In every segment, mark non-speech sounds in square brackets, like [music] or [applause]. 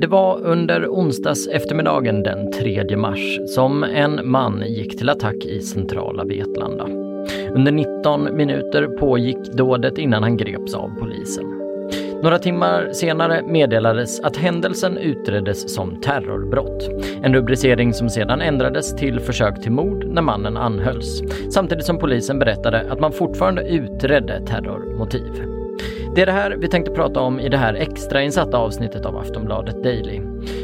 Det var under onsdags eftermiddagen den 3 mars som en man gick till attack i centrala Vetlanda. Under 19 minuter pågick dådet innan han greps av polisen. Några timmar senare meddelades att händelsen utreddes som terrorbrott. En rubricering som sedan ändrades till försök till mord när mannen anhölls. Samtidigt som polisen berättade att man fortfarande utredde terrormotiv. Det är det här vi tänkte prata om i det här extrainsatta avsnittet av Aftonbladet Daily.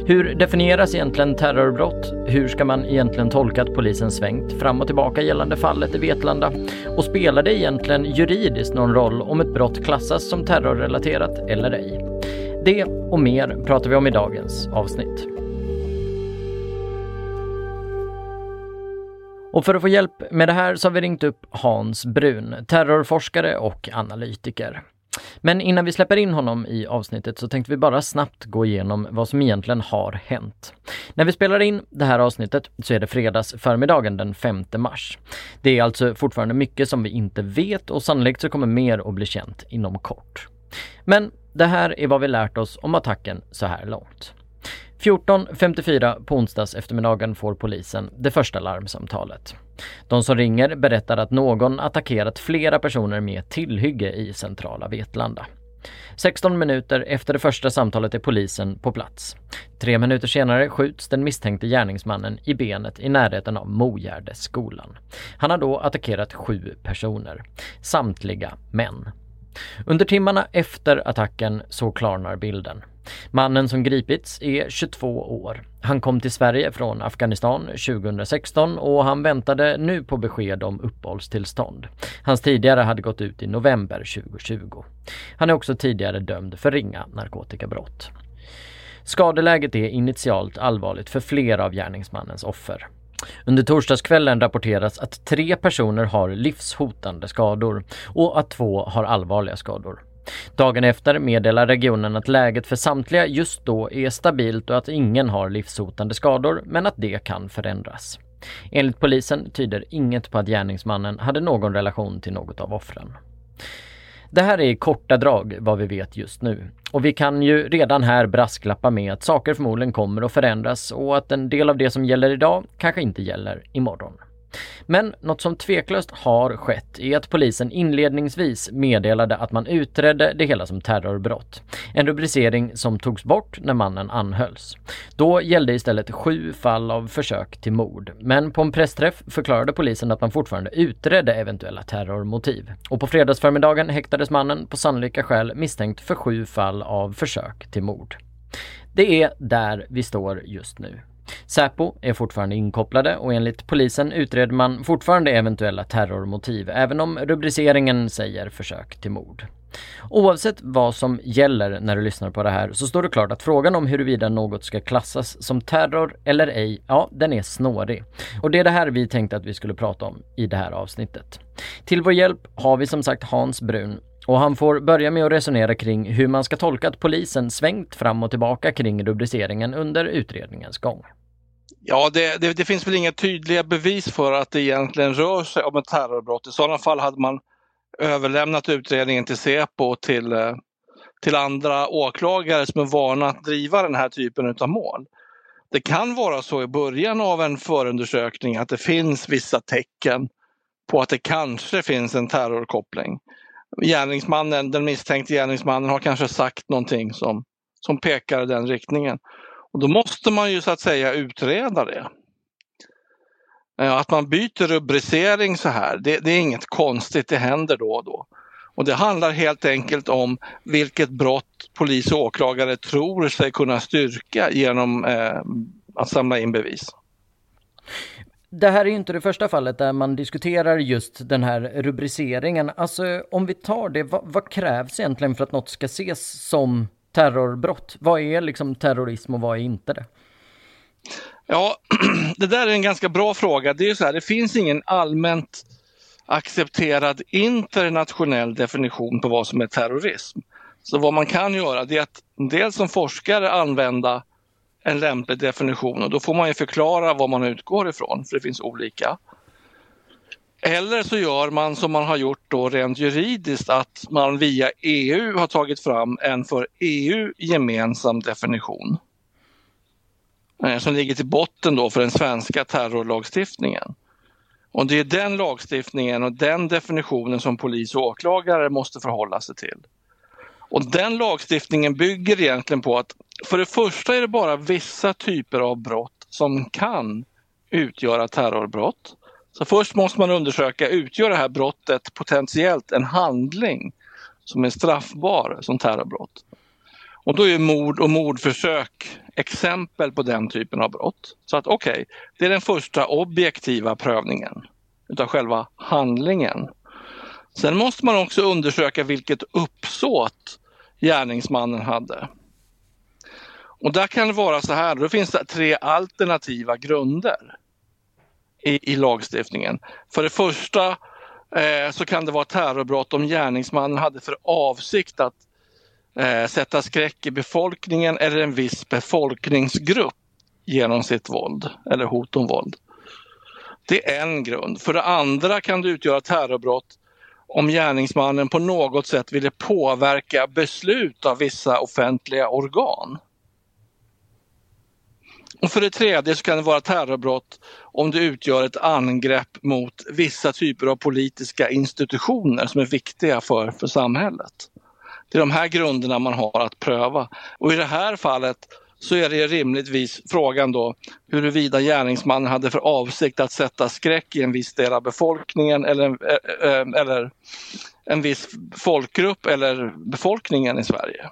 Hur definieras egentligen terrorbrott? Hur ska man egentligen tolka att polisen svängt fram och tillbaka gällande fallet i Vetlanda? Och spelar det egentligen juridiskt någon roll om ett brott klassas som terrorrelaterat eller ej? Det och mer pratar vi om i dagens avsnitt. Och för att få hjälp med det här så har vi ringt upp Hans Brun, terrorforskare och analytiker. Men innan vi släpper in honom i avsnittet så tänkte vi bara snabbt gå igenom vad som egentligen har hänt. När vi spelar in det här avsnittet så är det fredags förmiddagen den 5 mars. Det är alltså fortfarande mycket som vi inte vet och sannolikt så kommer mer att bli känt inom kort. Men det här är vad vi lärt oss om attacken så här långt. 14.54 på onsdags eftermiddagen får polisen det första larmsamtalet. De som ringer berättar att någon attackerat flera personer med tillhygge i centrala Vetlanda. 16 minuter efter det första samtalet är polisen på plats. Tre minuter senare skjuts den misstänkte gärningsmannen i benet i närheten av Mogärdesskolan. Han har då attackerat sju personer, samtliga män. Under timmarna efter attacken så klarnar bilden. Mannen som gripits är 22 år. Han kom till Sverige från Afghanistan 2016 och han väntade nu på besked om uppehållstillstånd. Hans tidigare hade gått ut i november 2020. Han är också tidigare dömd för ringa narkotikabrott. Skadeläget är initialt allvarligt för flera av gärningsmannens offer. Under torsdagskvällen rapporteras att tre personer har livshotande skador och att två har allvarliga skador. Dagen efter meddelar regionen att läget för samtliga just då är stabilt och att ingen har livshotande skador, men att det kan förändras. Enligt polisen tyder inget på att gärningsmannen hade någon relation till något av offren. Det här är i korta drag vad vi vet just nu. Och vi kan ju redan här brasklappa med att saker förmodligen kommer att förändras och att en del av det som gäller idag kanske inte gäller imorgon. Men något som tveklöst har skett är att polisen inledningsvis meddelade att man utredde det hela som terrorbrott. En rubricering som togs bort när mannen anhölls. Då gällde istället sju fall av försök till mord. Men på en pressträff förklarade polisen att man fortfarande utredde eventuella terrormotiv. Och på fredagsförmiddagen häktades mannen på sannolika skäl misstänkt för sju fall av försök till mord. Det är där vi står just nu. Säpo är fortfarande inkopplade och enligt polisen utreder man fortfarande eventuella terrormotiv, även om rubriceringen säger försök till mord. Oavsett vad som gäller när du lyssnar på det här så står det klart att frågan om huruvida något ska klassas som terror eller ej, ja, den är snårig. Och det är det här vi tänkte att vi skulle prata om i det här avsnittet. Till vår hjälp har vi som sagt Hans Brun och han får börja med att resonera kring hur man ska tolka att polisen svängt fram och tillbaka kring rubriceringen under utredningens gång. Ja, det, det, det, finns väl inga tydliga bevis för att det egentligen rör sig om ett terrorbrott. I sådana fall hade man överlämnat utredningen till Säpo och till, eh, till andra åklagare som är vana att driva den här typen av mål. Det kan vara så i början av en förundersökning att det finns vissa tecken på att det kanske finns en terrorkoppling. Gärningsmannen, den misstänkte gärningsmannen har kanske sagt någonting som, som pekar i den riktningen. Och då måste man ju så att säga utreda det. Eh, att man byter rubricering så här, det, det, är inget konstigt, det händer då och då. Och det handlar helt enkelt om vilket brott polis och åklagare tror sig kunna styrka genom eh, att samla in bevis. Det här är inte det första fallet där man diskuterar just den här rubriceringen. Alltså om vi tar det, vad, vad krävs egentligen för att något ska ses som terrorbrott? Vad är liksom terrorism och vad är inte det? Ja, [clears throat] det där är en ganska bra fråga. Det är så här, det finns ingen allmänt accepterad internationell definition på vad som är terrorism. Så vad man kan göra det är att dels som forskare använda en lämplig definition och då får man ju förklara vad man utgår ifrån, för det finns olika. Eller så gör man som man har gjort då rent juridiskt att man via EU har tagit fram en för EU gemensam definition. Eh, som ligger till botten då för den svenska terrorlagstiftningen. Och det är den lagstiftningen och den definitionen som polis och åklagare måste förhålla sig till. Och den lagstiftningen bygger egentligen på att för det första är det bara vissa typer av brott som kan utgöra terrorbrott. Så först måste man undersöka, utgör det här brottet potentiellt en handling som är straffbar som terrorbrott? Och då är mord och mordförsök exempel på den typen av brott. Så att okej, okay, det är den första objektiva prövningen utav själva handlingen. Sen måste man också undersöka vilket uppsåt gärningsmannen hade. Och där kan det vara så här, då finns det tre alternativa grunder i, i lagstiftningen. För det första eh, så kan det vara terrorbrott om gärningsmannen hade för avsikt att eh, sätta skräck i befolkningen eller en viss befolkningsgrupp genom sitt våld eller hot om våld. Det är en grund. För det andra kan det utgöra terrorbrott om gärningsmannen på något sätt ville påverka beslut av vissa offentliga organ. Och för det tredje så kan det vara terrorbrott om det utgör ett angrepp mot vissa typer av politiska institutioner som är viktiga för, för samhället. Det är de här grunderna man har att pröva. Och i det här fallet så är det rimligtvis frågan då huruvida gärningsmannen hade för avsikt att sätta skräck i en viss del av befolkningen eller, eh, eh, eller en viss folkgrupp eller befolkningen i Sverige.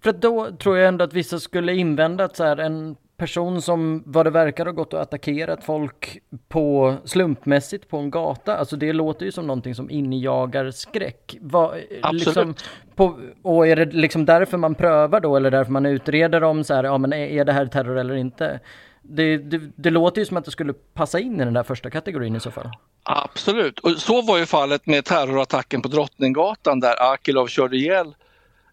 För då tror jag ändå att vissa skulle invända att så här, en person som vad det verkar har gått och attackerat folk på slumpmässigt på en gata. Alltså det låter ju som någonting som injagar skräck. Vad, Absolut. Liksom, på, och är det liksom därför man prövar då eller därför man utreder om så här, ja men är, är det här terror eller inte? Det, det, det, låter ju som att det skulle passa in i den där första kategorin i så fall. Absolut, och så var ju fallet med terrorattacken på Drottninggatan där Akilov körde ihjäl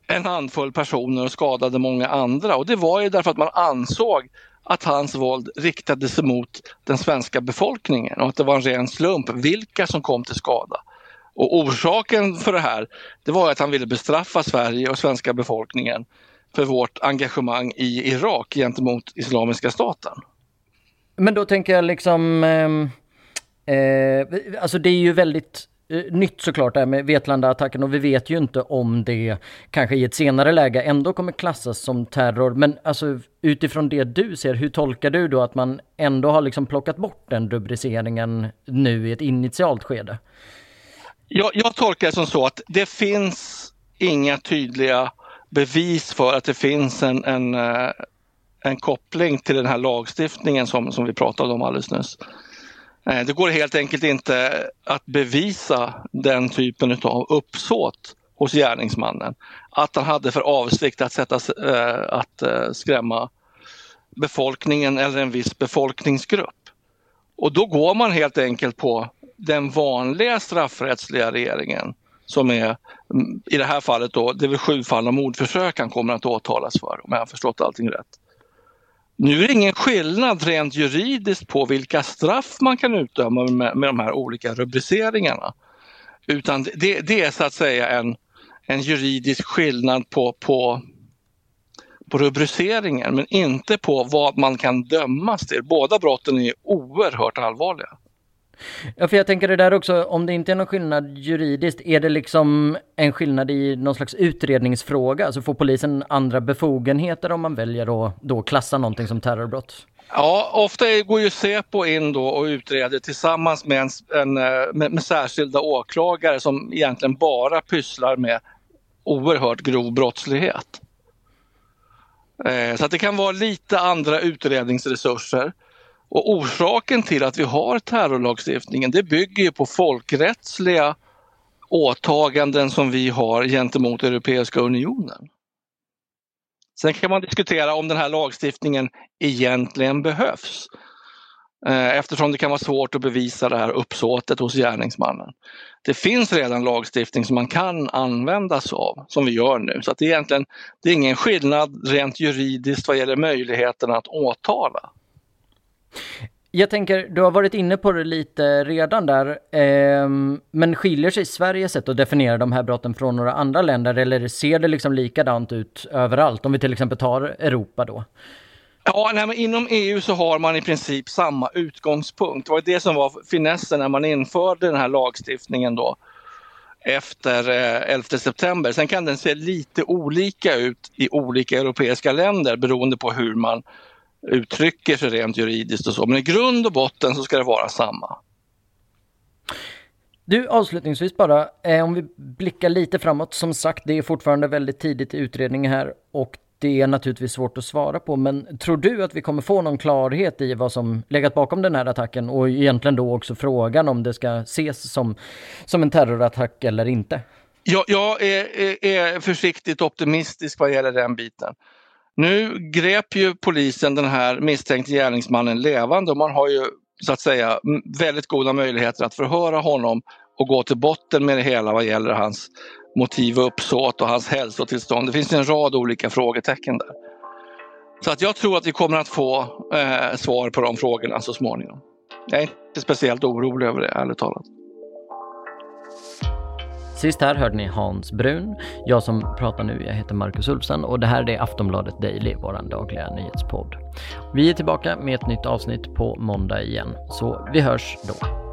en handfull personer och skadade många andra. Och det var ju därför att man ansåg att hans våld riktades mot den svenska befolkningen och att det var en ren slump vilka som kom till skada. Och orsaken för det här, det var att han ville bestraffa Sverige och svenska befolkningen för vårt engagemang i Irak gentemot Islamiska staten. Men då tänker jag liksom, eh, eh, alltså det är ju väldigt Eh, nytt såklart det här med Vetlanda-attacken och vi vet ju inte om det kanske i ett senare läge ändå kommer klassas som terror. Men alltså utifrån det du ser, hur tolkar du då att man ändå har liksom plockat bort den rubriceringen nu i ett initialt skede? Jag, jag tolkar det som så att det finns inga tydliga bevis för att det finns en, en, eh, en koppling till den här lagstiftningen som, som vi pratade om alldeles nyss. Eh, det går helt enkelt inte att bevisa den typen av uppsåt hos gärningsmannen. Att han hade för avsikt att, sätta, eh, att eh, skrämma befolkningen eller en viss befolkningsgrupp. Och då går man helt enkelt på den vanliga straffrättsliga regeringen som är mm, i det här fallet då, det är väl sju fall av mordförsök han kommer att åtalas för om jag har förstått allting rätt. Nu är det ingen skillnad rent juridiskt på vilka straff man kan utdöma med, med de här olika rubriceringarna. Utan det, det är så att säga en, en juridisk skillnad på, på, på rubriceringen men inte på vad man kan dömas till. Båda brotten är oerhört allvarliga. Ja, för jag tänker det där också, om det inte är någon skillnad juridiskt, är det liksom en skillnad i någon slags utredningsfråga? Alltså får polisen andra befogenheter om man väljer att då klassa någonting som terrorbrott? Ja, ofta går ju Säpo in då och utreder tillsammans med, en, en eh, med, med särskilda åklagare som egentligen bara pysslar med oerhört grov brottslighet. Eh, så att det kan vara lite andra utredningsresurser. Och orsaken till att vi har terrorlagstiftningen det bygger på folkrättsliga åtaganden som vi har gentemot Europeiska unionen. Sen kan man diskutera om den här lagstiftningen egentligen behövs eh, eftersom det kan vara svårt att bevisa det här uppsåtet hos gärningsmannen. Det finns redan lagstiftning som man kan använda sig av, som vi gör nu. Så att det, är egentligen, det är ingen skillnad rent juridiskt vad gäller möjligheten att åtala. Jag tänker, du har varit inne på det lite redan där, eh, men skiljer sig Sveriges sätt att definiera de här brotten från några andra länder eller ser det liksom likadant ut överallt? Om vi till exempel tar Europa då? Ja, nej, men inom EU så har man i princip samma utgångspunkt. Det var det som var finessen när man införde den här lagstiftningen då efter eh, 11 september. Sen kan den se lite olika ut i olika europeiska länder beroende på hur man uttrycker sig rent juridiskt och så. Men i grund och botten så ska det vara samma. Du, avslutningsvis bara, eh, om vi blickar lite framåt. Som sagt, det är fortfarande väldigt tidigt i utredningen här och det är naturligtvis svårt att svara på, men tror du att vi kommer få någon klarhet i vad som legat bakom den här attacken och egentligen då också frågan om det ska ses som, som en terrorattack eller inte? Jag, jag är, är, är försiktigt optimistisk vad gäller den biten. Nu grep ju polisen den här misstänkte gärningsmannen levande och man har ju så att säga väldigt goda möjligheter att förhöra honom och gå till botten med det hela vad gäller hans motiv och uppsåt och hans hälsotillstånd. Det finns en rad olika frågetecken där. Så att jag tror att vi kommer att få eh, svar på de frågorna så småningom. Jag är inte speciellt orolig över det, ärligt talat. Sist här hörde ni Hans Brun. Jag som pratar nu, jag heter Marcus Ulfsen och det här är Aftonbladet Daily, vår dagliga nyhetspodd. Vi är tillbaka med ett nytt avsnitt på måndag igen, så vi hörs då.